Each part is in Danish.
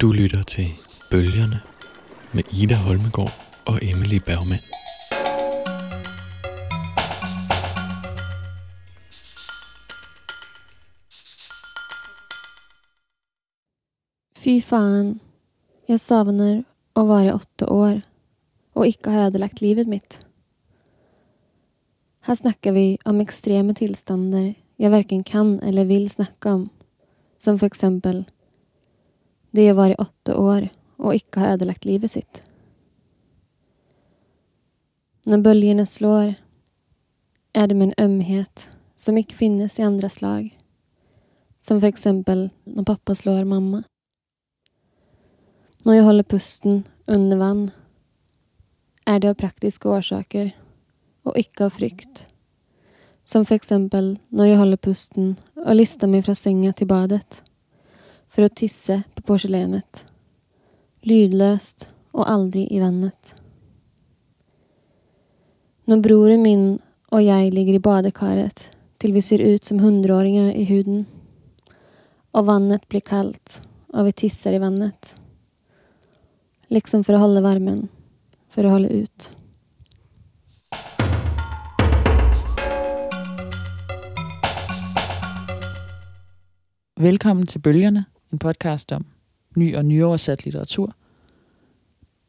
Du lytter til Bølgerne med Ida Holmegård og Emily Bergman. Fy faen, jeg savner å være åtte år og ikke ha ødelagt livet mitt. Her snakker vi om ekstreme tilstander jeg verken kan eller vil snakke om, som for eksempel det å være åtte år og ikke ha ødelagt livet sitt. Når bølgene slår, er det med en ømhet som ikke finnes i andre slag, som for eksempel når pappa slår mamma. Når jeg holder pusten under vann, er det av praktiske årsaker og ikke av frykt. Som for eksempel når jeg holder pusten og lister meg fra senga til badet för att tisse på porselenet. Lydlöst och aldrig i vannet. Når broren min och jag ligger i badekaret till vi ser ut som hundraåringar i huden, Och vannet blir kallt och vi tissar i vannet. Liksom för att hålla värmen, för att hålla ut. Velkommen til Bølgerne, en podcast om ny og nyoversat litteratur.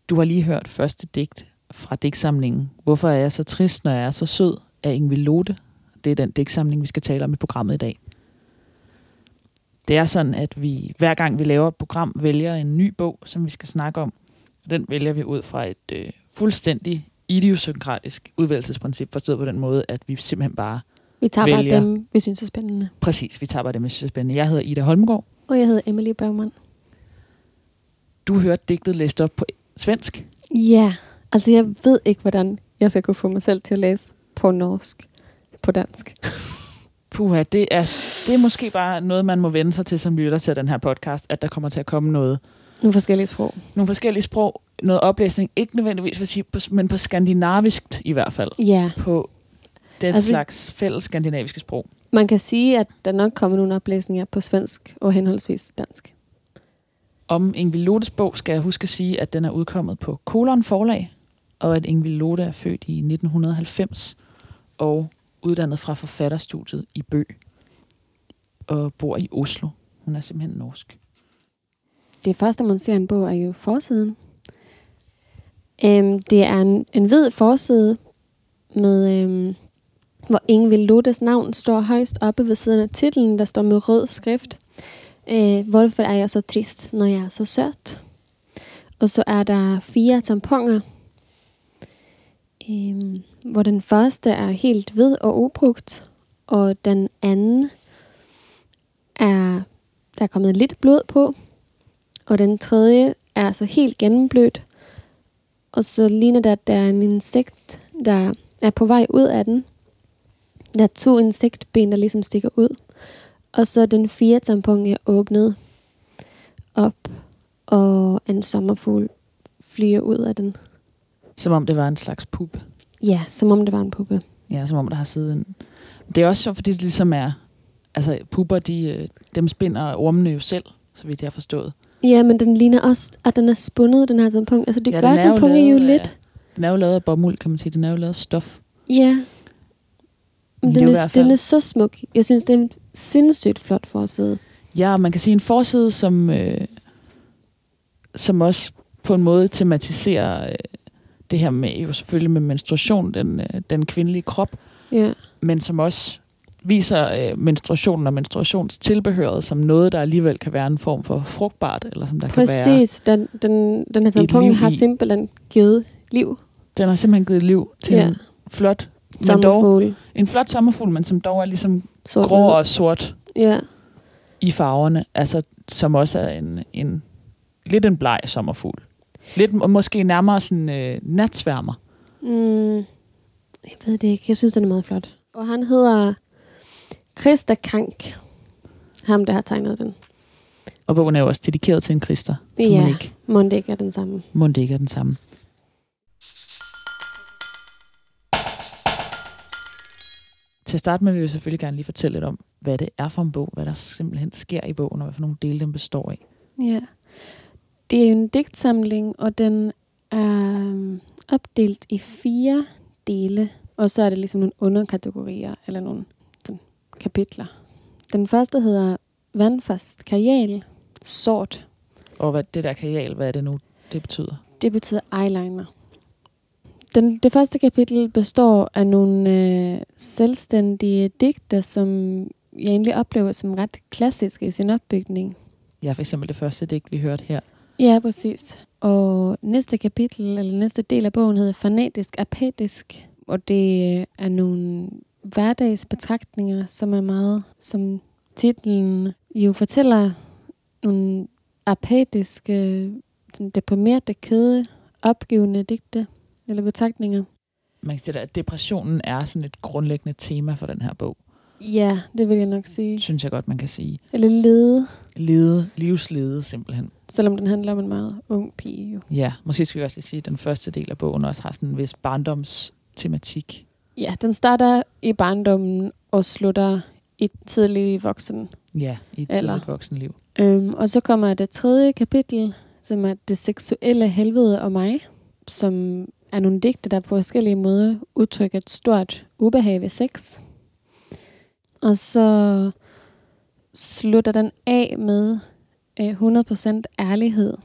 Du har lige hørt første digt fra digtsamlingen Hvorfor er jeg så trist, når jeg er så sød af Ingvild Lode. Det er den digtsamling, vi skal tale om i programmet i dag. Det er sådan, at vi hver gang vi laver et program, vælger en ny bog, som vi skal snakke om. Den vælger vi ud fra et øh, fuldstændig idiosynkratisk udvælgelsesprincip, forstået på den måde, at vi simpelthen bare Vi tager bare dem, vi synes er spændende. Præcis, vi tager bare det, jeg synes er spændende. Jeg hedder Ida Holmgaard. Og jeg hedder Emily Bergman. Du hørte digtet læst op på svensk. Ja, altså jeg ved ikke, hvordan jeg skal kunne få mig selv til at læse på norsk, på dansk. Puha, det er, det er måske bare noget, man må vende sig til som lytter til den her podcast, at der kommer til at komme noget. Nogle forskellige sprog. Nogle forskellige sprog, noget oplæsning, ikke nødvendigvis, jeg sige, men på skandinaviskt i hvert fald. Ja, På den altså, slags fælles skandinaviske sprog. Man kan sige, at der nok kommer nogle oplæsninger på svensk og henholdsvis dansk. Om Ingvild Lodes bog skal jeg huske at sige, at den er udkommet på Kolon Forlag, og at Ingvild Lode er født i 1990 og uddannet fra forfatterstudiet i Bø og bor i Oslo. Hun er simpelthen norsk. Det første, man ser en bog, er jo forsiden. Øhm, det er en, en hvid forside, med, øhm, hvor Ingvild Lottes navn står højst oppe ved siden af titlen, der står med rød skrift. Øh, hvorfor er jeg så trist, når jeg er så sødt? Og så er der fire tamponer, øh, hvor den første er helt hvid og ubrugt, og den anden er, der er kommet lidt blod på, og den tredje er altså helt gennemblødt. Og så ligner det, at der er en insekt, der er på vej ud af den. Der er to insektben, der ligesom stikker ud. Og så den fjerde tampon er åbnet op, og en sommerfugl flyver ud af den. Som om det var en slags puppe. Ja, som om det var en puppe. Ja, som om der har siddet en... Det er også sjovt, fordi det ligesom er... Altså, pupper, de, øh, dem spinder ormene jo selv, så vidt jeg har forstået. Ja, men den ligner også, at den er spundet, den her tampon. Altså, det ja, gør er jo tamponer jo lavet lidt. Den er jo lavet af bomuld, kan man sige. Den er jo lavet af stof. Ja. Den, er, den er så smuk. Jeg synes, det er en sindssygt flot forside. Ja, man kan sige en forside, som, øh, som også på en måde tematiserer øh, det her med, jo selvfølgelig med menstruation, den, øh, den kvindelige krop, Ja. men som også viser øh, menstruationen og menstruationstilbehøret som noget, der alligevel kan være en form for frugtbart, eller som der kan være... Præcis. Den, den, den her tampon har simpelthen givet liv. Den har simpelthen givet liv til Ja. en flot, men dog, Sommerfugl. en flot sommerfugl, men som dog er ligesom Sort grå og sort Ja. i farverne, altså som også er en, en lidt en bleg sommerfugl. Lidt måske nærmere sådan øh, natsværmer. Mm, jeg ved det ikke. Jeg synes, den er meget flot. Og han hedder Christa Kank. Ham, der har tegnet den. Og bogen er jo også dedikeret til en krister, som Ja. ikke ikke er den samme. ikke er den samme. Til at starte med vil vi selvfølgelig gerne lige fortælle lidt om, hvad det er for en bog, hvad der simpelthen sker i bogen, og hvad for nogle dele den består af. Ja. Det er en digtsamling, og den er øhm, opdelt i fire dele, og så er det ligesom nogle underkategorier, eller nogle sådan, kapitler. Den første hedder Vandfast Kajal, sort. Og hvad, det der kajal, hvad er det nu, det betyder? Det betyder eyeliner. Den, det første kapitel består af nogle øh, selvstændige digter, som jeg egentlig oplever som ret klassiske i sin opbygning. Ja, for eksempel det første digt, vi hørte her. Ja, præcis. Og næste kapitel, eller næste del af bogen, hedder Fanatisk Apatisk. Og det er nogle hverdagsbetragtninger, som er meget, som titlen jo fortæller, nogle apatiske, sådan deprimerede, kede, opgivende digte eller betragtninger. Man kan sige, at depressionen er sådan et grundlæggende tema for den her bog. Ja, det vil jeg nok sige. Synes jeg godt, man kan sige. Eller lede, Lede, livslede simpelthen. selvom den handler om en meget ung pige jo. Ja, måske skal vi også lige sige, at den første del af bogen også har sådan en vis barndomstematik. Ja, den starter i barndommen og slutter i tidlig voksen. Ja, i et Eller- tidligt voksenliv. Øhm, og så kommer det tredje kapitel, som er det seksuelle helvede og mig, som er nogle digte, der på forskellige måder udtrykker et stort ubehag ved sex. Og så slutter den af med øh, 100% ærlighed,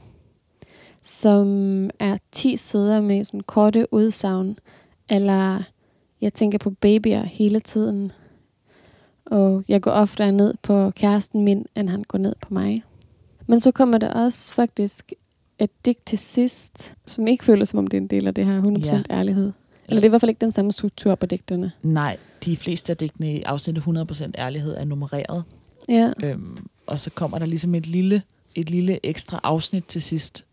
som er 10 sider med sådan korte udsagn, eller jeg tænker på babyer hele tiden, og jeg går oftere ned på kæresten min, end han går ned på mig. Men så kommer der også faktisk et digt til sidst, som ikke føles som om det er en del af det her 100% Ja. ærlighed. Eller det er i hvert fald ikke den samme struktur på digterne. Nej, de fleste af digtene i afsnittet 100% ærlighed er nummereret. Ja, Øhm, og så kommer der ligesom et lille, et lille ekstra afsnit til sidst,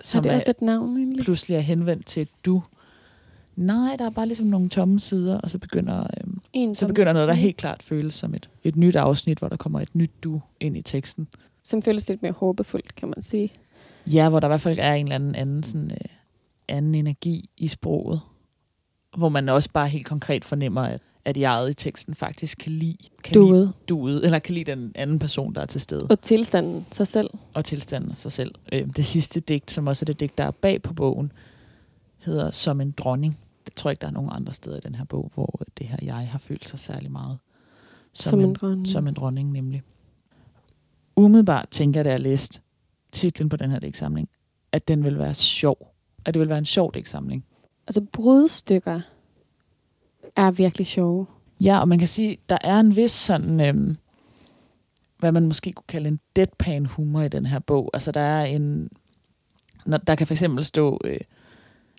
har som det er, også et navn egentlig? pludselig er henvendt til du. Nej, der er bare ligesom nogle tomme sider, og så begynder, øhm, En, så begynder noget, der helt klart føles som et, et nyt afsnit, hvor der kommer et nyt du ind i teksten. Som føles lidt mere håbefuldt, kan man sige. Ja, hvor der i hvert fald er en eller anden anden, sådan, øh, anden energi i sproget. Hvor man også bare helt konkret fornemmer, at, at jeget i teksten faktisk kan lide, kan lide Duet. duet, eller kan lide den anden person, der er til stede. Og tilstanden sig selv. og tilstanden sig selv. Øh, det sidste digt, som også er det digt, der er bag på bogen, hedder Som en dronning. Det tror jeg ikke, der er nogen andre steder i den her bog, hvor det her jeg har følt sig særlig meget. Som, som en dronning. som en dronning, nemlig. Umiddelbart tænker jeg, da jeg læste titlen på den her digtsamling, at den vil være sjov. At det vil være en sjov digtsamling. Altså brudstykker er virkelig sjove. Ja, og man kan sige, der er en vis sådan, øhm, hvad man måske kunne kalde en deadpan humor i den her bog. Altså der er en, når, der kan for eksempel stå, øh,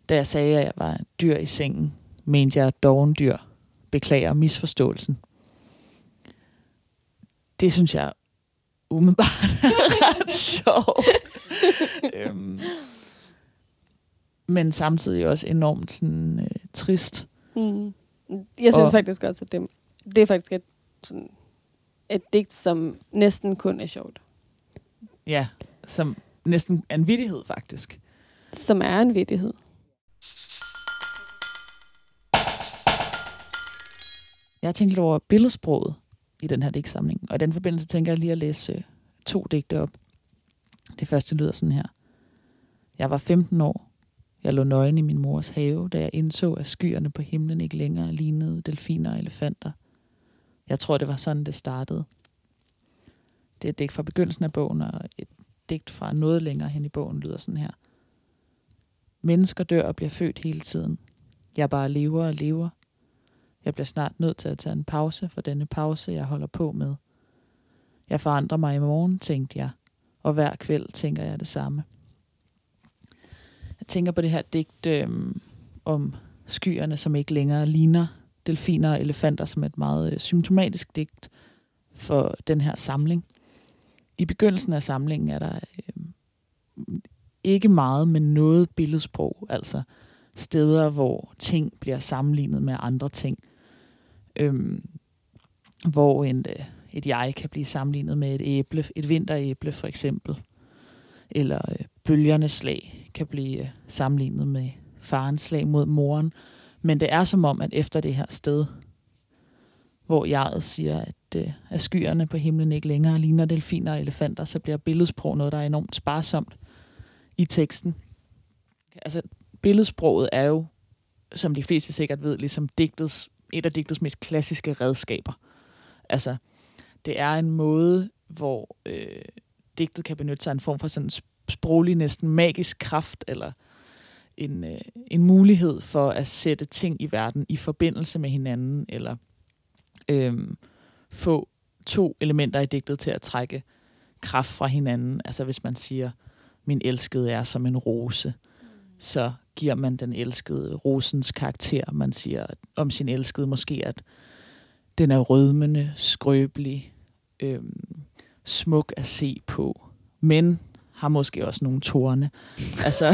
da jeg sagde, at jeg var dyr i sengen, mente jeg dovendyr. Beklager misforståelsen. Det synes jeg umiddelbart er ret sjovt. øhm, men samtidig også enormt sådan, øh, trist. Mm. Jeg synes Og- faktisk også, at det, det er faktisk et, sådan, et digt, som næsten kun er sjovt. Ja, som næsten er en vittighed, faktisk. Som er en vittighed. Jeg har tænkt lidt over billedsproget i den her digtsamling, og i den forbindelse tænker jeg lige at læse øh, to digte op. Det første lyder sådan her. Jeg var 15 år. Jeg lå nøgen i min mors have, da jeg indså, at skyerne på himlen ikke længere lignede delfiner og elefanter. Jeg tror, det var sådan, det startede. Det er et digt fra begyndelsen af bogen, og et digt fra noget længere hen i bogen lyder sådan her. Mennesker dør og bliver født hele tiden. Jeg bare lever og lever. Jeg bliver snart nødt til at tage en pause for denne pause, jeg holder på med. Jeg forandrer mig i morgen, tænkte jeg, og hver kvæld tænker jeg det samme. Jeg tænker på det her digt øh, om skyerne, som ikke længere ligner delfiner og elefanter, som et meget øh, symptomatisk digt for den her samling. I begyndelsen af samlingen er der øh, ikke meget, men noget billedsprog, altså steder, hvor ting bliver sammenlignet med andre ting. Øhm, hvor en, øh, et jeg kan blive sammenlignet med et æble, et vinteræble for eksempel. Eller øh, bølgernes slag kan blive øh, sammenlignet med farens slag mod moren. Men det er som om, at efter det her sted, hvor jeget siger, at, øh, at skyerne på himlen ikke længere ligner delfiner og elefanter, så bliver billedsprog noget, der er enormt sparsomt. i teksten. Altså, billedsproget er jo, som de fleste sikkert ved, ligesom digtets, et af digtets mest klassiske redskaber. Altså, det er en måde, hvor øh, digtet kan benytte sig af en form for sådan sproglig, næsten magisk kraft, eller en, øh, en mulighed for at sætte ting i verden i forbindelse med hinanden, eller øh, få to elementer i digtet til at trække kraft fra hinanden. Altså hvis man siger, min elskede er som en rose, så giver man den elskede rosens karakter. Man siger om sin elskede måske, at den er rødmende, skrøbelig, øh, smuk at se på, men har måske også nogle tårne. altså,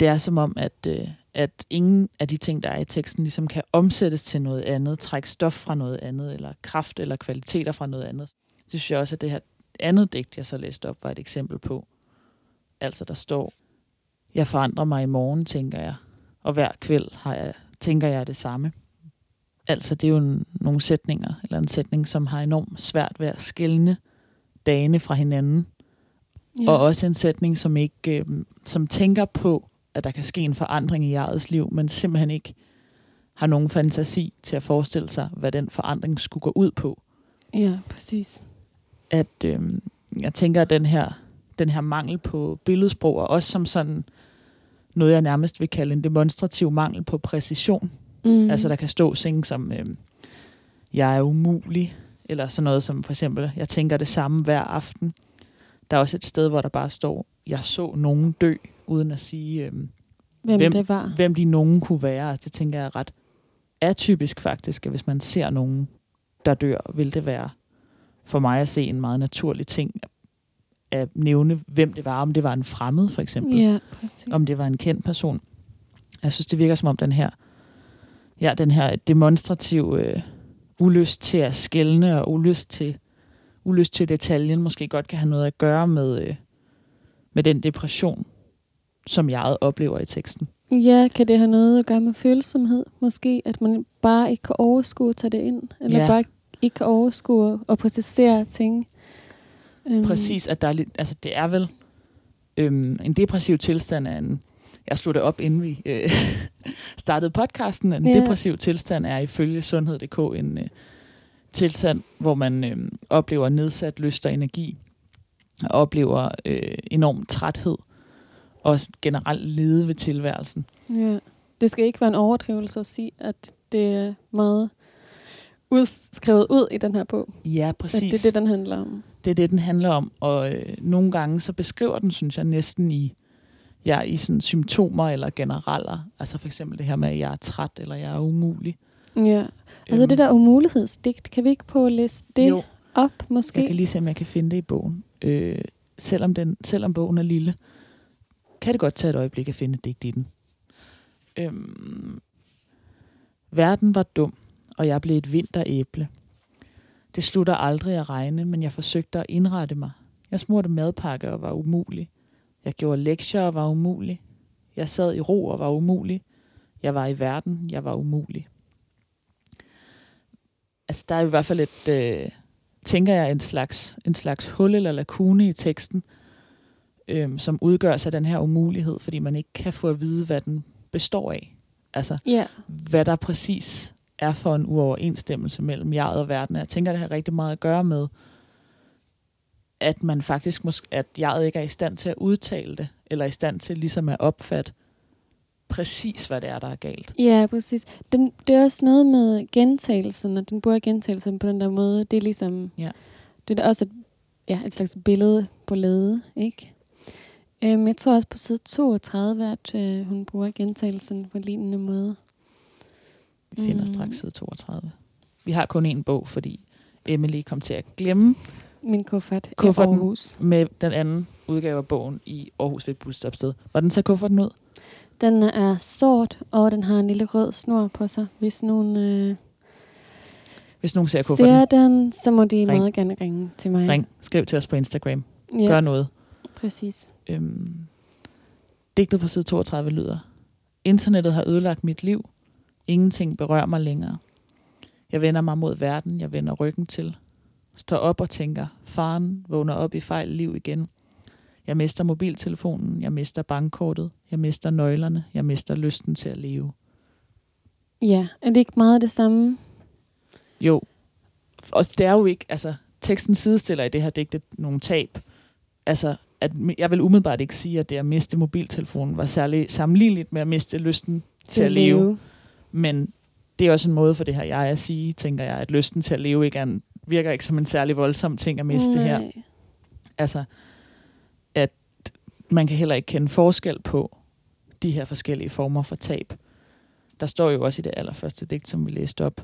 det er som om, at, øh, at ingen af de ting, der er i teksten, ligesom kan omsættes til noget andet, trække stof fra noget andet, eller kraft eller kvaliteter fra noget andet. Det synes jeg også, at det her andet digt, jeg så læste op, var et eksempel på. Altså, der står, jeg forandrer mig i morgen, tænker jeg, og hver kvæld har jeg, tænker jeg det samme. Altså, det er jo en, nogle sætninger, eller en sætning, som har enormt svært ved at skille dagene fra hinanden. Ja. Og også en sætning, som ikke øh, som tænker på, at der kan ske en forandring i jeres liv, men simpelthen ikke har nogen fantasi til at forestille sig, hvad den forandring skulle gå ud på. Ja, præcis. At øh, jeg tænker, at den her, den her mangel på billedsprog, og også som sådan noget, jeg nærmest vil kalde en demonstrativ mangel på præcision. Mm. Altså, der kan stå ting som, øh, jeg er umulig, eller sådan noget som for eksempel, jeg tænker det samme hver aften. Der er også et sted, hvor der bare står, jeg så nogen dø, uden at sige, øh, hvem, hvem, det var. hvem de nogen kunne være. Altså, det tænker jeg er ret atypisk faktisk, at hvis man ser nogen, der dør, vil det være for mig at se en meget naturlig ting at nævne, hvem det var, om det var en fremmed for eksempel, ja, om det var en kendt person. Jeg synes, det virker som om den her, ja, den her demonstrative øh, ulyst til at skælne og ulyst til, ulyst til detaljen måske godt kan have noget at gøre med, øh, med den depression, som jeg oplever i teksten. Ja, kan det have noget at gøre med følsomhed? Måske, at man bare ikke kan overskue at tage det ind? Eller ja. bare ikke kan overskue at processere ting? Um. Præcis, at der er lidt, altså det er vel øhm, en depressiv tilstand af en, jeg slog det op, inden vi øh, startede podcasten, en ja. depressiv tilstand er ifølge sundhed.dk en øh, tilstand, hvor man øh, oplever nedsat lyst og energi, og oplever øh, enorm træthed, og generelt lede ved tilværelsen. Ja. Det skal ikke være en overdrivelse at sige, at det er meget udskrevet ud i den her bog. Ja, præcis. At det er det, den handler om. Det er det, den handler om, og øh, nogle gange så beskriver den, synes jeg, næsten i, ja, i sådan symptomer eller generaler. Altså for eksempel det her med, at jeg er træt, eller jeg er umulig. Ja, altså øhm. det der umulighedsdigt, kan vi ikke på at læse det jo. op, måske? Jeg kan lige se, om jeg kan finde det i bogen. Øh, selvom, den, selvom bogen er lille, kan det godt tage et øjeblik at finde et digt i den. Øhm, verden var dum, og jeg blev et vinteræble. Det slutter aldrig at regne, men jeg forsøgte at indrette mig. Jeg smurte madpakke og var umulig. Jeg gjorde lektier og var umulig. Jeg sad i ro og var umulig. Jeg var i verden, jeg var umulig. Altså, der er i hvert fald et, øh, tænker jeg, en slags, en slags hul eller lakune i teksten, øh, som udgør sig den her umulighed, fordi man ikke kan få at vide, hvad den består af. Altså, yeah. hvad der præcis er for en uoverensstemmelse mellem jeg og verden. Jeg tænker, det har rigtig meget at gøre med, at man faktisk måske, at jeg ikke er i stand til at udtale det, eller i stand til ligesom at opfatte præcis, hvad det er, der er galt. Ja, præcis. Den, det er også noget med gentagelsen, og den bruger gentagelsen på den der måde. Det er ligesom, ja. det er også et, ja, et slags billede på lede, ikke? Um, jeg tror også på side 32, at uh, hun bruger gentagelsen på lignende måde. Vi finder mm. straks side 32. Vi har kun én bog, fordi Emily kom til at glemme min kuffert kufferten i Aarhus. med den anden udgave af bogen i Aarhus ved et busstopsted. Hvordan ser kufferten ud? Den er sort, og den har en lille rød snor på sig. Hvis nogen, øh, Hvis nogen ser kufferten. ser den, så må de ring. meget gerne ringe til mig. Ring. Skriv til os på Instagram. Ja. Gør noget. Præcis. Øhm, digtet på side 32 lyder. Internettet har ødelagt mit liv. Ingenting berører mig længere. Jeg vender mig mod verden, jeg vender ryggen til. Står op og tænker, faren vågner op i fejl liv igen. Jeg mister mobiltelefonen, jeg mister bankkortet, jeg mister nøglerne, jeg mister lysten til at leve. Ja, er det ikke meget det samme? Jo, og det er jo ikke, altså teksten sidestiller i det her digte nogle tab. Altså, at jeg vil umiddelbart ikke sige, at det at miste mobiltelefonen var særlig sammenligneligt med at miste lysten til, til at leve. leve. Men det er også en måde for det her jeg at sige, tænker jeg, at lysten til at leve ikke en, virker ikke som en særlig voldsom ting at miste Nej. her. Altså, at man kan heller ikke kende forskel på de her forskellige former for tab. Der står jo også i det allerførste digt, som vi læste op,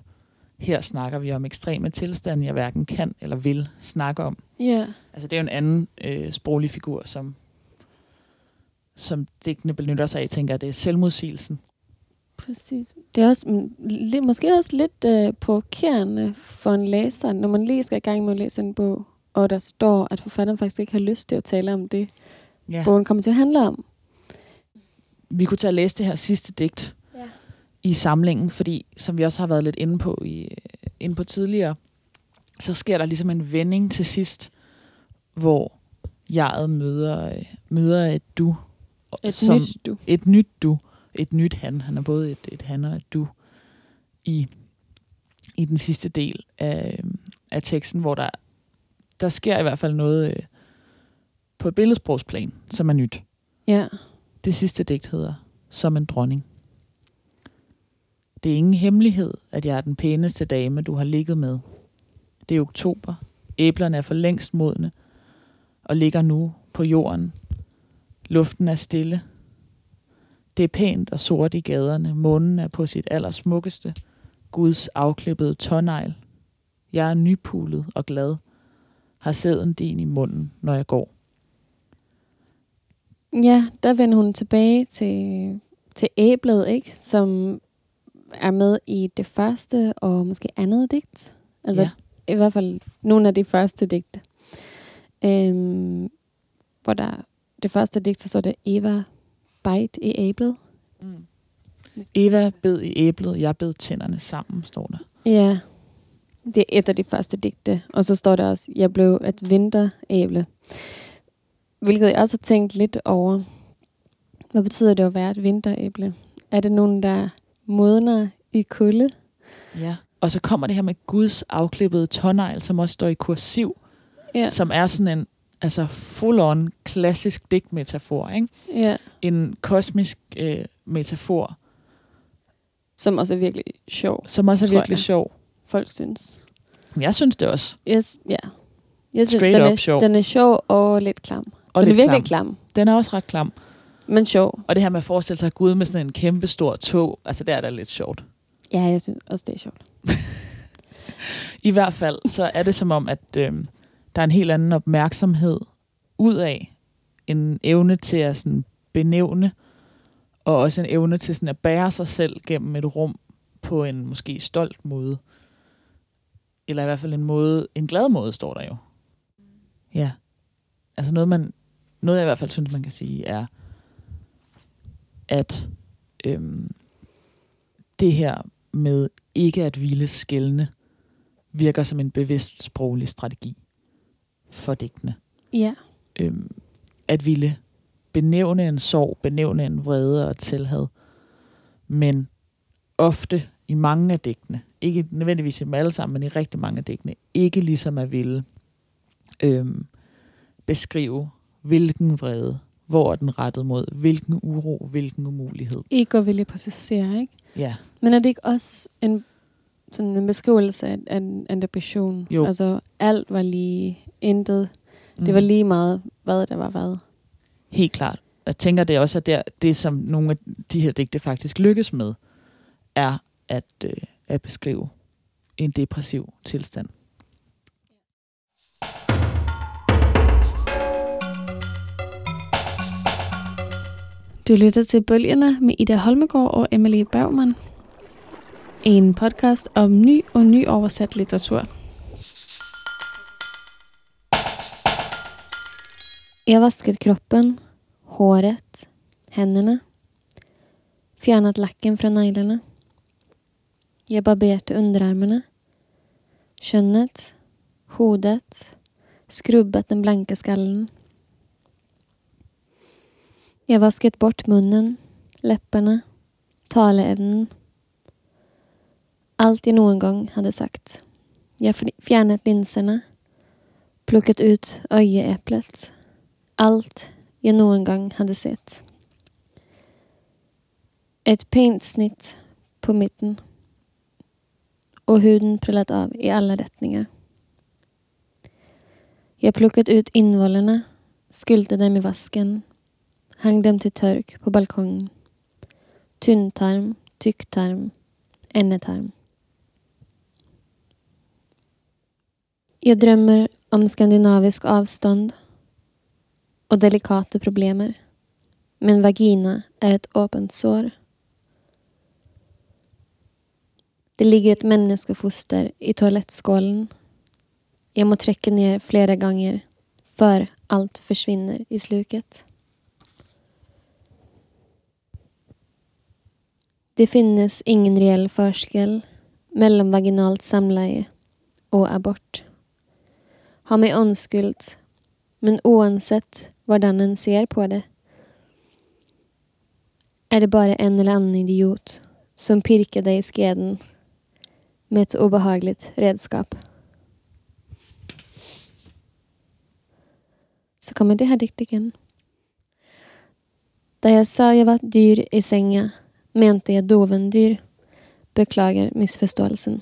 her snakker vi om ekstreme tilstande, jeg hverken kan eller vil snakke om. Yeah. Altså det er jo en anden øh, sproglig figur, som, som digtene benytter sig af, tænker jeg, det er selvmodsigelsen. Præcis. Det er også, lidt, måske også lidt øh, provokerende for en læser, når man lige skal i gang med at læse en bog, og der står, at forfatteren faktisk ikke har lyst til at tale om det, ja. bogen kommer til at handle om. Vi kunne tage at læse det her sidste digt ja. i samlingen, fordi, som vi også har været lidt inde på, i, inde på tidligere, så sker der ligesom en vending til sidst, hvor jeget møder, møder et du. Et som, nyt du. Et nyt du et nyt han. Han er både et, et han og et du i, i den sidste del af, af teksten, hvor der, der sker i hvert fald noget øh, på et billedsprogsplan, som er nyt. Ja. Det sidste digt hedder Som en dronning. Det er ingen hemmelighed, at jeg er den pæneste dame, du har ligget med. Det er oktober. Æblerne er for længst modne og ligger nu på jorden. Luften er stille, det er pænt og sort i gaderne. Månen er på sit allersmukkeste. Guds afklippede tårnegl. Jeg er nypulet og glad. Har sæden din i munden, når jeg går. Ja, der vender hun tilbage til, til æblet, ikke? Som er med i det første og måske andet digt. Altså ja. i hvert fald nogle af de første digte. Øhm, hvor der det første digt, så er det Eva bite i æblet. Mm. Eva bed i æblet, jeg bed tænderne sammen, står der. Ja, det er et af de første digte. Og så står der også, jeg blev et vinteræble. Hvilket jeg også har tænkt lidt over. Hvad betyder det at være et vinteræble? Er det nogen, der modner i kulde? Ja, og så kommer det her med Guds afklippede tårnegl, som også står i kursiv, ja. som er sådan en altså full-on klassisk digtmetafor, ikke? Ja. En kosmisk øh, metafor. Som også er virkelig sjov. Som også er virkelig jeg. sjov. Folk synes. Jeg synes det også. Yes, ja. Jeg synes, Straight den up er, sjov. Den er sjov og lidt klam. Og den lidt er virkelig klam. klam. Den er også ret klam. Men sjov. Og det her med at forestille sig Gud med sådan en kæmpe stor tog, altså det er da lidt sjovt. Ja, jeg synes også, det er sjovt. I hvert fald, så er det som om, at øh, der er en helt anden opmærksomhed ud af en evne til at sådan benævne, og også en evne til sådan at bære sig selv gennem et rum på en måske stolt måde. Eller i hvert fald en måde, en glad måde, står der jo. Ja. Altså noget, man, noget jeg i hvert fald synes, man kan sige, er, at øhm, det her med ikke at ville skældne, virker som en bevidst sproglig strategi for digtene. Ja. Øhm, at ville benævne en sorg, benævne en vrede og selvhad. Men ofte i mange af digtene, ikke nødvendigvis i dem alle sammen, men i rigtig mange af digtene, ikke ligesom at ville øhm, beskrive, hvilken vrede, hvor er den rettet mod, hvilken uro, hvilken umulighed. Ikke at ville præcisere, ikke? Ja. Men er det ikke også en, sådan en beskrivelse af, af en depression? Jo. Altså, alt var lige intet. Mm. Det var lige meget, hvad der var hvad. Helt klart. Jeg tænker, det er også der, det, som nogle af de her digte faktisk lykkes med, er at, øh, at beskrive en depressiv tilstand. Du lytter til Bølgerne med Ida Holmegård og Emily Bergman. En podcast om ny og ny oversat litteratur. Jag vaskat kroppen, håret, händerna. Fjärnat lacken från neglarna. Jag barberat underarmarna. Könet, hodet, skrubbat den blanka skallen. Jag vaskat bort munnen, läpparna, taleämnen. Allt jag någon gång hade sagt. Jag fjärnat linserna, plockat ut öjeäpplet. Allt jag någon gång hade sett. Ett paintsnitt på mitten och huden prällat av i alla rättningar. Jag plockat ut invållarna, skylte dem i vasken, hang dem till törk på balkongen. Tunntarm, tycktarm, endetarm. Jag drömmer om skandinavisk avstånd och delikata problemer. Min vagina är ett öppet sår. Det ligger ett människofoster i toalettskålen. Jag må träcka ner flera gånger för allt försvinner i sluket. Det finnes ingen reell forskjell mellom vaginalt samleie og abort. Ha meg åndskult, men uansett hvordan en ser på det, er det bare en eller annen idiot som pirker deg i skeden med ett obehagligt redskap. Så kommer det här diktningen. Da jeg sa jeg var dyr i senga, mente jeg dovendyr. Beklager misforståelsen.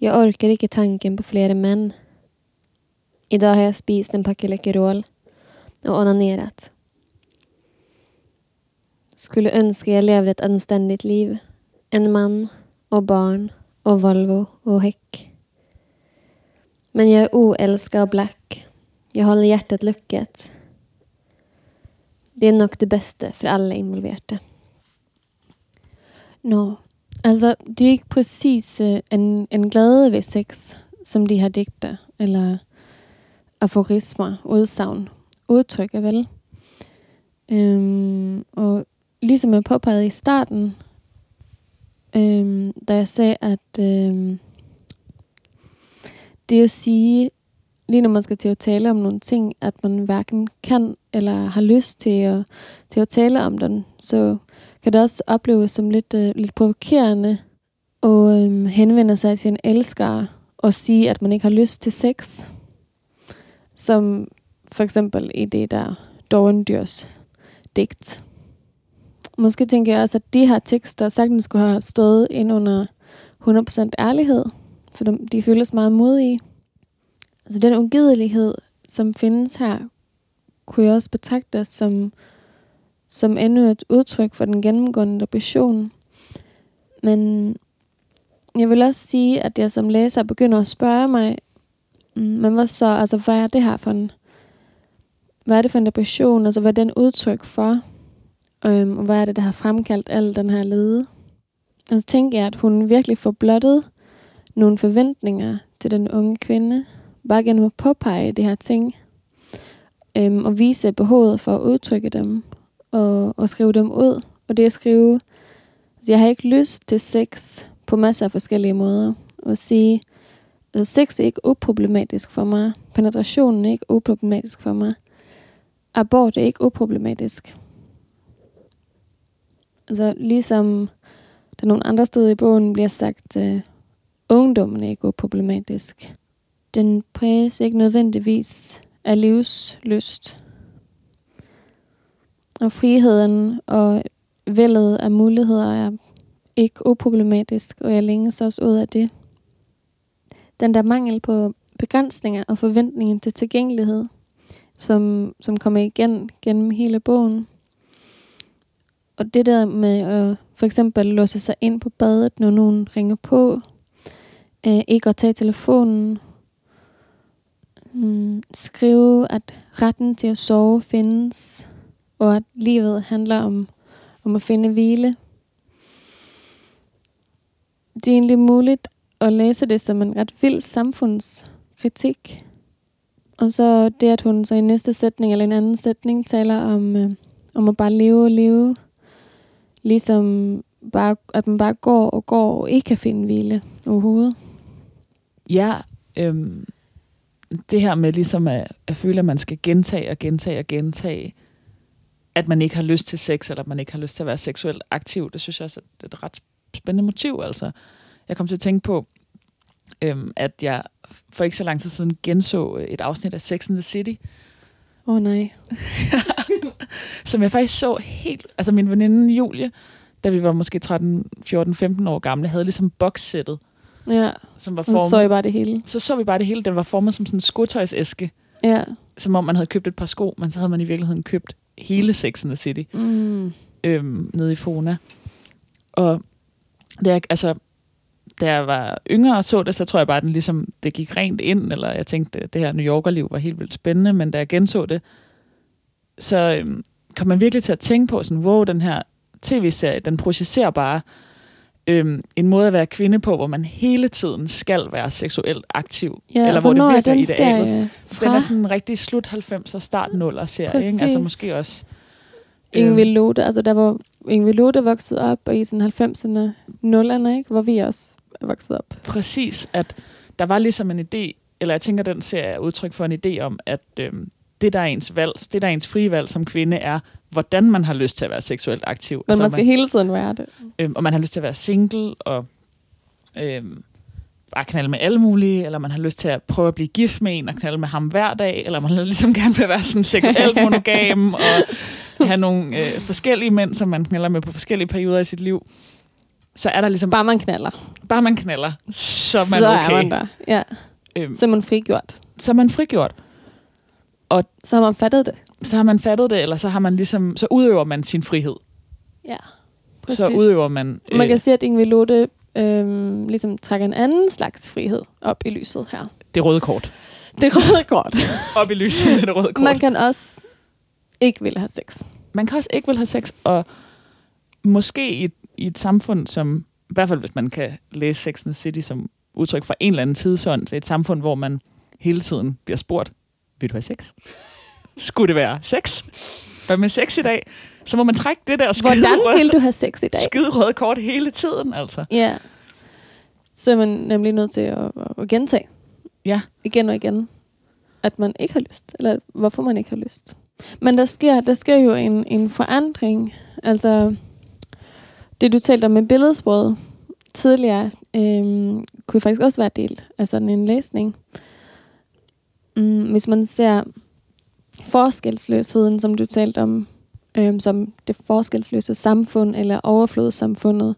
Jeg orker ikke tanken på flere menn. I dag har jeg spist en pakke Läkerol og onanerat. Skulle ønske jeg levde et anstendigt liv. En mann og barn og Volvo og hekk. Men jeg er oelska og black. Jeg holder hjertet lukket. Det är nog det bästa för alla involverade. Nå, altså det er ikke præcis øh, en, en glæde ved sex, som de her digte, eller aforismer, udsagn, udtrykker vel. Øhm, og ligesom jeg påpegede i starten, øhm, da jeg sagde, at øhm, det at sige, lige når man skal til at tale om nogle ting, at man hverken kan eller har lyst til at, til at tale om den, så kan det også opleves som lidt, øh, lidt provokerende og øh, henvende sig til en elsker og sige, at man ikke har lyst til sex. Som for eksempel i det der Dorndyrs digt. Måske tænker jeg også, at de her tekster sagtens skulle have stået ind under 100% ærlighed, for de, de føles meget modige. Altså den ugidelighed, som findes her, kunne jeg også betragte som, som endnu et udtryk for den gennemgående depression. Men jeg vil også sige, at jeg som læser begynder at spørge mig, mm, men hvad så, altså hvad er det her for en, hvad er det for en depression, altså hvad er den udtryk for, øhm, og hvad er det, der har fremkaldt al den her lede. Og så tænker jeg, at hun virkelig får blottet nogle forventninger til den unge kvinde, bare gennem at påpege de her ting, øhm, og vise behovet for at udtrykke dem, og, og skrive dem ud. Og det at skrive, altså jeg har ikke lyst til sex på masser af forskellige måder, og sige, altså sex er ikke uproblematisk for mig, penetrationen er ikke uproblematisk for mig, abort er ikke uproblematisk. Altså ligesom der nogle andre steder i bogen bliver sagt, at uh, ungdommen er ikke uproblematisk den præges ikke nødvendigvis af livslyst. Og friheden og vældet af muligheder er ikke uproblematisk, og jeg længes også ud af det. Den der mangel på begrænsninger og forventningen til tilgængelighed, som, som kommer igen gennem hele bogen. Og det der med at for eksempel låse sig ind på badet, når nogen ringer på, øh, ikke at tage telefonen, mm, skrive, at retten til at sove findes, og at livet handler om, om at finde hvile. Det er egentlig muligt at læse det som en ret vild samfundskritik. Og så det, at hun så i næste sætning eller en anden sætning taler om, øh, om at bare leve og leve, ligesom bare, at man bare går og går og ikke kan finde hvile overhovedet. Ja, øhm, det her med ligesom at, at føle, at man skal gentage og gentage og gentage, at man ikke har lyst til sex, eller at man ikke har lyst til at være seksuelt aktiv, det synes jeg også er et ret spændende motiv. Altså, jeg kom til at tænke på, øhm, at jeg for ikke så lang tid siden genså et afsnit af Sex and the City. Åh oh, nej. som jeg faktisk så helt... Altså min veninde Julie, da vi var måske 13, 14, 15 år gamle, havde ligesom boxsættet. Ja, som var formet, så så I bare det hele. Så så vi bare det hele. Den var formet som sådan en skotøjsæske. Ja. Som om man havde købt et par sko, men så havde man i virkeligheden købt hele Sex and the City. Mm. Øhm, nede i Fona. Og det er, altså, da jeg var yngre og så det, så tror jeg bare, at den ligesom, det gik rent ind, eller jeg tænkte, at det her New Yorker-liv var helt vildt spændende, men da jeg genså det, så øhm, kom man virkelig til at tænke på, sådan, wow, den her tv-serie, den projicerer bare øhm, en måde at være kvinde på, hvor man hele tiden skal være seksuelt aktiv. Ja, eller hvor det virker idealet. Den er sådan en rigtig slut 90'er, start 0'er serie. Ikke? Altså måske også... Ingvild øhm, Lode, altså der var Ingvild Lode vokset op, og i sådan 90'erne, 0'erne, ikke? hvor vi også er vokset op. Præcis, at der var ligesom en idé, eller jeg tænker, den ser udtryk for en idé om, at øhm, det, der er ens valg, det, der er ens frie valg som kvinde, er, hvordan man har lyst til at være seksuelt aktiv. Men altså, man skal man, hele tiden være det. Øhm, og man har lyst til at være single, og øhm, bare knalde med alle mulige, eller man har lyst til at prøve at blive gift med en, og knalde med ham hver dag, eller man ligesom gerne vil være sådan seksuelt monogam, og have nogle øh, forskellige mænd, som man knaller med på forskellige perioder i sit liv. Så er der ligesom... Bare man knaller. Bare man knaller, så er man så okay. Så er man der, ja. Øhm, så er man frigjort. Så er man frigjort. Og så har man fattet det. Så har man fattet det, eller så har man ligesom, så udøver man sin frihed. Ja, præcis. Så udøver man... Øh, man kan sige, at Ingrid Lotte øh, ligesom trækker en anden slags frihed op i lyset her. Det røde kort. Det røde kort. op i lyset med det røde kort. Man kan også ikke vil have sex. Man kan også ikke vil have sex, og måske i et, i et samfund, som i hvert fald hvis man kan læse Sex and the City som udtryk for en eller anden tidsånd, så et samfund, hvor man hele tiden bliver spurgt, vil du have sex? Skulle det være sex? Hvad med sex i dag? Så må man trække det der skide Hvordan rød, vil du have sex i dag? Skide røde kort hele tiden, altså. Ja. Så er man nemlig nødt til at, at gentage. Ja. Igen og igen. At man ikke har lyst. Eller hvorfor man ikke har lyst. Men der sker, der sker jo en, en forandring. Altså, det du talte om med billedsproget tidligere, øhm, kunne faktisk også være del af sådan en læsning. Mm, hvis man ser forskelsløsheden, som du talte om, øhm, som det forskelsløse samfund, eller overflodssamfundet,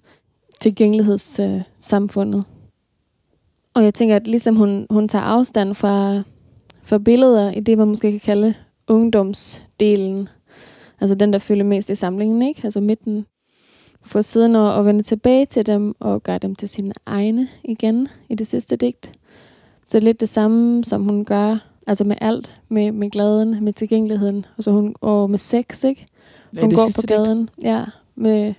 tilgængelighedssamfundet. Øh, og jeg tænker, at ligesom hun, hun tager afstand fra, fra billeder i det, man måske kan kalde ungdomsdelen, altså den, der følger mest i samlingen, ikke? altså midten, få siden og, og vende tilbage til dem og gøre dem til sine egne igen i det sidste digt. Så lidt det samme, som hun gør Altså med alt. Med, med glæden, med tilgængeligheden. Og, så hun, og med sex, ikke? Hun går på gaden. Ja, med,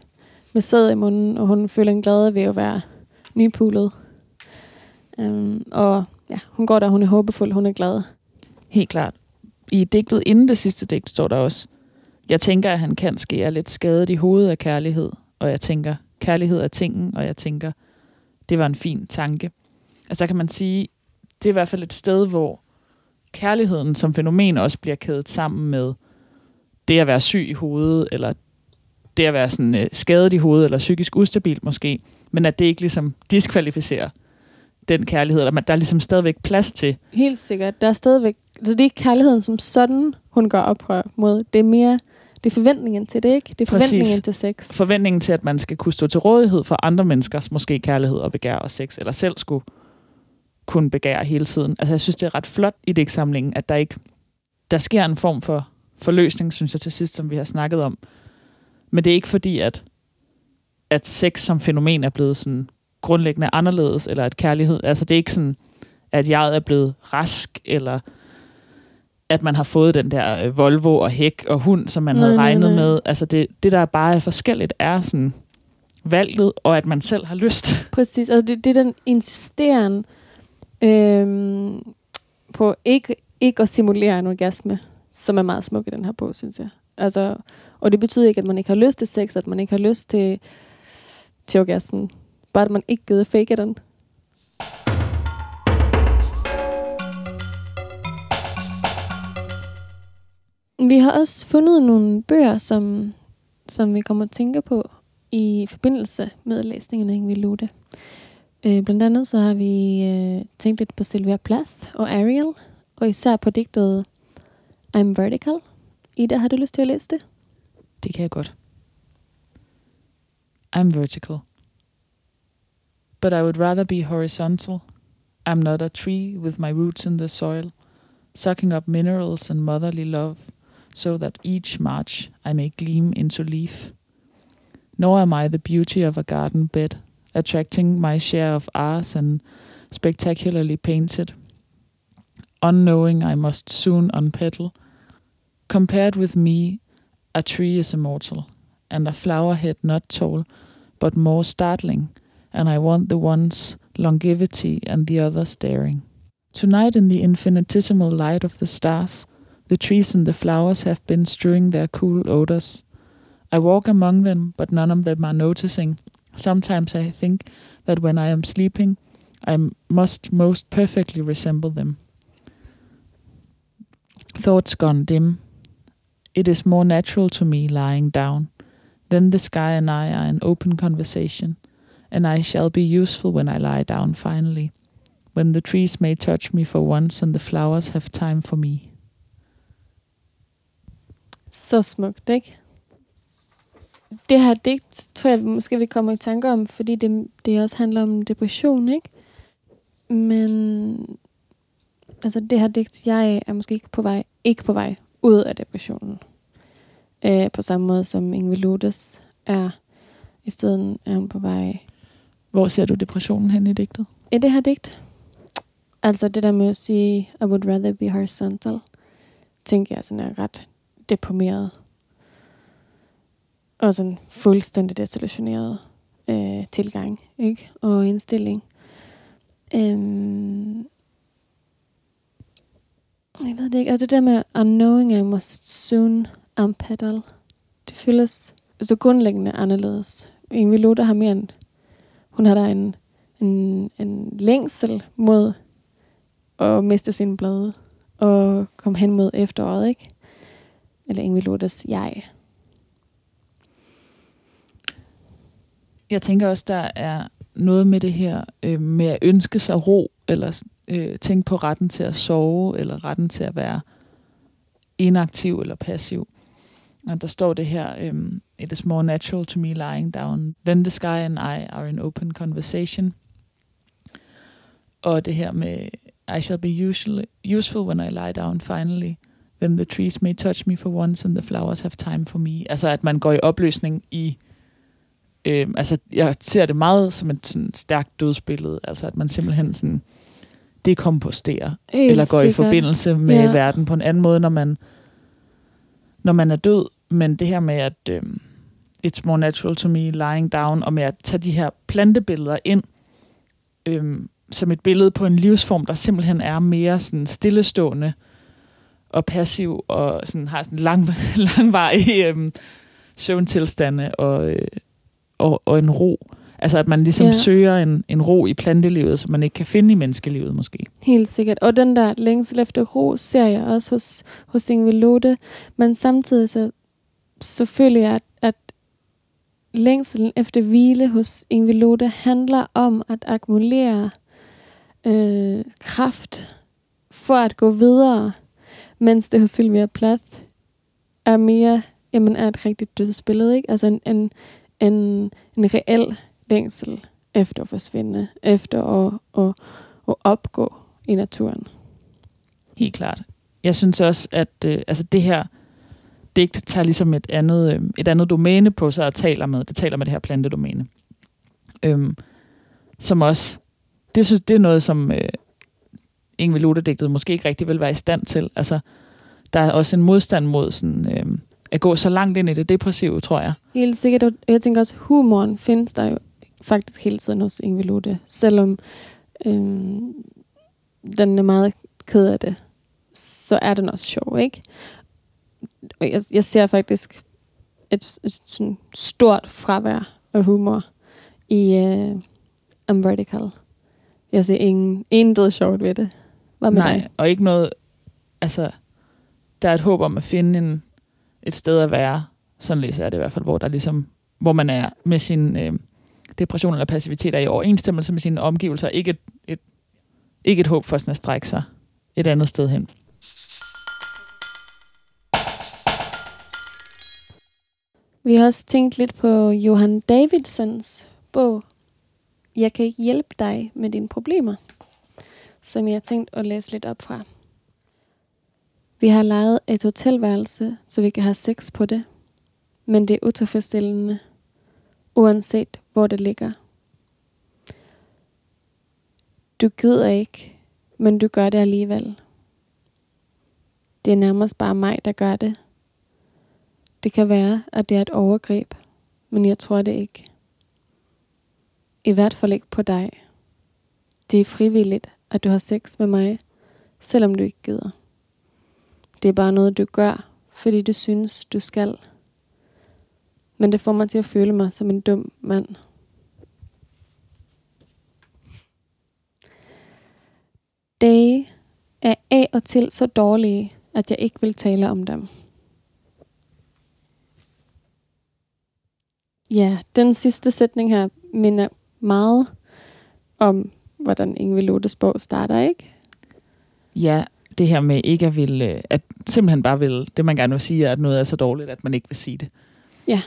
med sæd i munden, og hun føler en glæde ved at være nypulet. Um, og ja, hun går der, hun er håbefuld, hun er glad. Helt klart. I digtet inden det sidste digt står der også, jeg tænker, at han kan ske er lidt skadet i hovedet af kærlighed, og jeg tænker, kærlighed er tingen, og jeg tænker, det var en fin tanke. Altså kan man sige, det er i hvert fald et sted, hvor kærligheden som fænomen også bliver kædet sammen med det at være syg i hovedet, eller det at være sådan, øh, skadet i hovedet, eller psykisk ustabil måske, men at det ikke ligesom diskvalificerer den kærlighed, eller der er ligesom stadigvæk plads til. Helt sikkert. Der er stadigvæk, så det er ikke kærligheden som sådan, hun gør oprør mod. Det er mere, det er forventningen til det, ikke? Det er forventningen Præcis. til sex. Forventningen til, at man skal kunne stå til rådighed for andre menneskers måske kærlighed og begær og sex, eller selv skulle kunne begære hele tiden. Altså jeg synes, det er ret flot i digtsamlingen, at der ikke der sker en form for forløsning, synes jeg til sidst, som vi har snakket om. Men det er ikke fordi, at, at sex som fænomen er blevet sådan grundlæggende anderledes, eller at kærlighed, altså det er ikke sådan, at jeg er blevet rask, eller at man har fået den der øh, Volvo og hæk og hund, som man nej, havde regnet nej, nej. med. Altså det, det, der bare er forskelligt, er sådan valget, og at man selv har lyst. Præcis, og det, det er den insisterende Øhm, på ikke, ikke at simulere en orgasme, som er meget smuk i den her bog, synes jeg. Altså, og det betyder ikke, at man ikke har lyst til sex, at man ikke har lyst til til orgasmen. Bare at man ikke gider fake den. Vi har også fundet nogle bøger, som, som vi kommer at tænke på i forbindelse med læsningen af Ingrid Lude. Øh, blandt andet så har vi øh, tænkt lidt på Sylvia Plath og Ariel, og især på digtet I'm Vertical. Ida, har du lyst til at læse det? Det kan jeg godt. I'm vertical. But I would rather be horizontal. I'm not a tree with my roots in the soil, sucking up minerals and motherly love, so that each March I may gleam into leaf. Nor am I the beauty of a garden bed, attracting my share of ours and spectacularly painted. Unknowing I must soon unpetal. Compared with me, a tree is immortal, and a flower head not tall, but more startling, and I want the one's longevity and the other's daring. Tonight, in the infinitesimal light of the stars, the trees and the flowers have been strewing their cool odors. I walk among them, but none of them are noticing. Sometimes I think that when I am sleeping, I must most perfectly resemble them. Thoughts gone dim. It is more natural to me lying down. Then the sky and I are in open conversation, and I shall be useful when I lie down finally, when the trees may touch me for once and the flowers have time for me. Så smukt, ikke? Det her digt, tror jeg måske vi kommer i tanke om, fordi det, det også handler om depression, ikke? Men altså det her digt, jeg er måske ikke på vej, ikke på vej ud af depressionen. Øh, på samme måde som Ingrid Lodes er. I stedet er hun på vej. Hvor ser du depressionen hen i digtet? I det her digt? Altså det der med at sige, I would rather be horizontal, tænker jeg sådan er ret deprimeret. Og sådan fuldstændig desillusioneret øh, tilgang ikke? og indstilling. Øhm, jeg ved det ikke. Og det der med unknowing I must soon unpaddle, det føles så grundlæggende anderledes. Ingrid Lothar har mere en, hun har der en, en, en længsel mod at miste sine blade og komme hen mod efteråret, ikke? Eller Ingrid Lottes jeg. Jeg tænker også, der er noget med det her øh, med at ønske sig ro, eller øh, tænke på retten til at sove, eller retten til at være inaktiv eller passiv. Og der står det her, um, it is more natural to me lying down. than the sky and I are in open conversation. Og det her med, I shall be usually, useful when I lie down finally. Then the trees may touch me for once, and the flowers have time for me. Altså, at man går i opløsning i... Øh, altså, jeg ser det meget som et sådan, stærkt dødsbillede. Altså, at man simpelthen sådan dekomposterer. Helt eller går sikkert. i forbindelse med Ja. verden på en anden måde, når man, når man er død. Men det her med, at øh, it's more natural to me lying down, og med at tage de her plantebilleder ind, øh, som et billede på en livsform, der simpelthen er mere sådan stillestående og passiv, og sådan har sådan lang, langvarige øh, søvntilstande og, øh, og, og en ro. Altså at man ligesom Ja. søger en, en ro i plantelivet, som man ikke kan finde i menneskelivet måske. Helt sikkert. Og den der længsel efter ro ser jeg også hos, hos Ingrid Lode. Men samtidig så, så føler jeg, at, at længselen efter hvile hos Ingrid Lode handler om at akkumulere øh, kraft for at gå videre, mens det hos Sylvia Plath er mere, jamen er et rigtigt dødsbillede, ikke? Altså en, en, en, en reel længsel efter at forsvinde, efter at, at, at opgå i naturen. Helt klart. Jeg synes også, at øh, altså det her digt tager ligesom et andet, øh, et andet domæne på sig og taler med. Det taler med det her plantedomæne. Øhm, som også, det, synes, det er noget, som øh, Ingvild Luther-digtet måske ikke rigtig vil være i stand til. Altså, der er også en modstand mod sådan, øh, at gå så langt ind i det depressive, tror jeg. Helt sikkert. Jeg tænker også, humoren findes der jo faktisk hele tiden hos Ingrid Lode. Selvom øhm, den er meget ked af det, så er den også sjov, ikke? Og jeg, jeg ser faktisk et, et sådan stort fravær af humor i uh, I'm Vertical. Jeg ser ingen, død sjovt ved det. Hvad med Nej, dig? og ikke noget... Altså, der er et håb om at finde en, et sted at være, sådan læser jeg det i hvert fald, hvor der ligesom, hvor man er med sin øh, depression eller passivitet er i overensstemmelse med sine omgivelser, ikke et, et, ikke et håb for sådan at strække sig et andet sted hen. Vi har også tænkt lidt på Johan Davidsons bog, Jeg kan ikke hjælpe dig med dine problemer, som jeg har tænkt at læse lidt op fra. Vi har lejet et hotelværelse, så vi kan have sex på det, men det er utilfredsstillende, uanset hvor det ligger. Du gider ikke, men du gør det alligevel. Det er nærmest bare mig, der gør det. Det kan være, at det er et overgreb, men jeg tror det ikke. I hvert fald ikke på dig. Det er frivilligt, at du har sex med mig, selvom du ikke gider. Det er bare noget, du gør, fordi du synes, du skal. Men det får mig til at føle mig som en dum mand. Dage er af og til så dårlige, at jeg ikke vil tale om dem. Ja, den sidste sætning her minder meget om, hvordan Ingvild Lottes starter, ikke? Ja, det her med ikke at ville, at simpelthen bare vil, det man gerne vil sige, er, at noget er så dårligt, at man ikke vil sige det. Ja.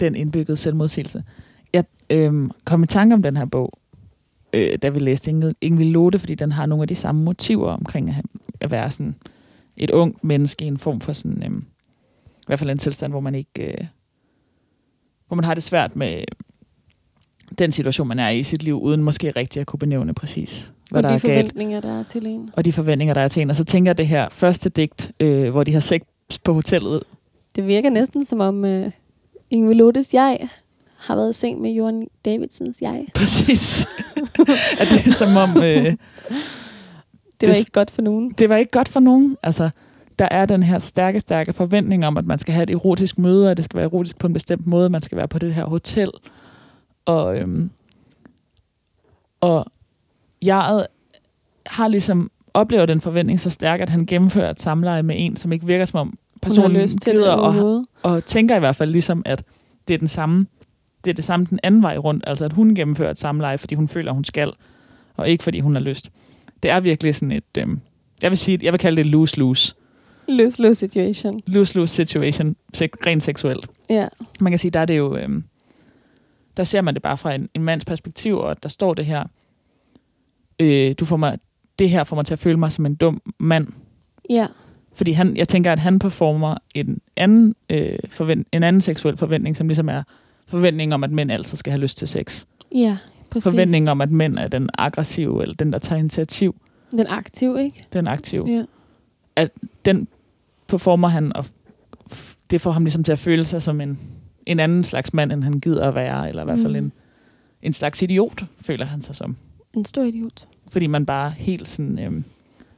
Den indbyggede selvmodsigelse. Jeg øhm, kom i tanke om den her bog, øh, da vi læste Ingrid, Ingrid Lotte, fordi den har nogle af de samme motiver omkring at, at være sådan et ung menneske i en form for sådan, øhm, i hvert fald en tilstand, hvor man ikke, øh, hvor man har det svært med den situation, man er i i sit liv, uden måske rigtig at kunne benævne præcis, hvad og der de er galt forventninger, der er til en. og de forventninger, der er til en. Og så tænker jeg det her første digt, øh, hvor de har sex på hotellet. Det virker næsten som om uh, Ingrid Lottes jeg har været i seng med Johan Davidsens jeg. Præcis. at det er som om, øh, Det var Det- ikke godt for nogen. det var ikke godt for nogen. Altså, der er den her stærke, stærke forventning om, at man skal have et erotisk møde, og det skal være erotisk på en bestemt måde, man skal være på det her hotel. Og, øhm, og jeg har ligesom oplever den forventning så stærk, at han gennemfører et samleje med en, som ikke virker som om personen lyst til gider og, og tænker i hvert fald ligesom, at det er den samme, det er det samme den anden vej rundt, altså at hun gennemfører et samleje, fordi hun føler, hun skal, og ikke fordi hun har lyst. Det er virkelig sådan et, øhm, jeg vil sige, jeg vil kalde det lose-lose. Lose-lose situation. Lose-lose situation, sek- rent seksuelt. Ja. Man kan sige, der er det jo, øhm, der ser man det bare fra en, en mands perspektiv, og der står det her, øh, du får mig, det her får mig til at føle mig som en dum mand, Ja. fordi han, jeg tænker, at han performer en anden, øh, forvent, en anden seksuel forventning, som ligesom er forventningen om, at mænd altid skal have lyst til sex. Ja, præcis. Forventningen om, at mænd er den aggressive, eller den, der tager initiativ, Den aktiv, ikke? den aktive. Ja. Den performer han, og det får ham ligesom til at føle sig som en, en anden slags mand, end han gider at være, eller i hvert fald Mm. en, en slags idiot, føler han sig som. En stor idiot. Fordi man bare helt sådan, øhm,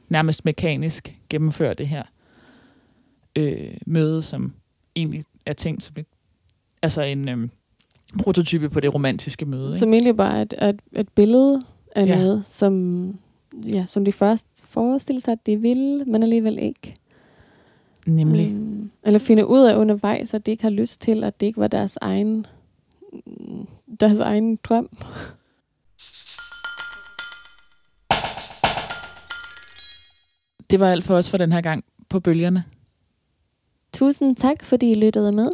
nærmest mekanisk gennemfører det her øh, møde, som egentlig er tænkt som et, altså en øhm, prototype på det romantiske møde. Ikke? Som egentlig bare et, et, et billede af Ja. noget, som, ja, som de først forestiller sig, at de vil, men alligevel ikke. Nemlig. Mm, eller finde ud af undervejs, at de ikke har lyst til, at det ikke var deres egen, deres egen drøm. Det var alt for os for den her gang på bølgerne. Tusind tak, fordi I lyttede med.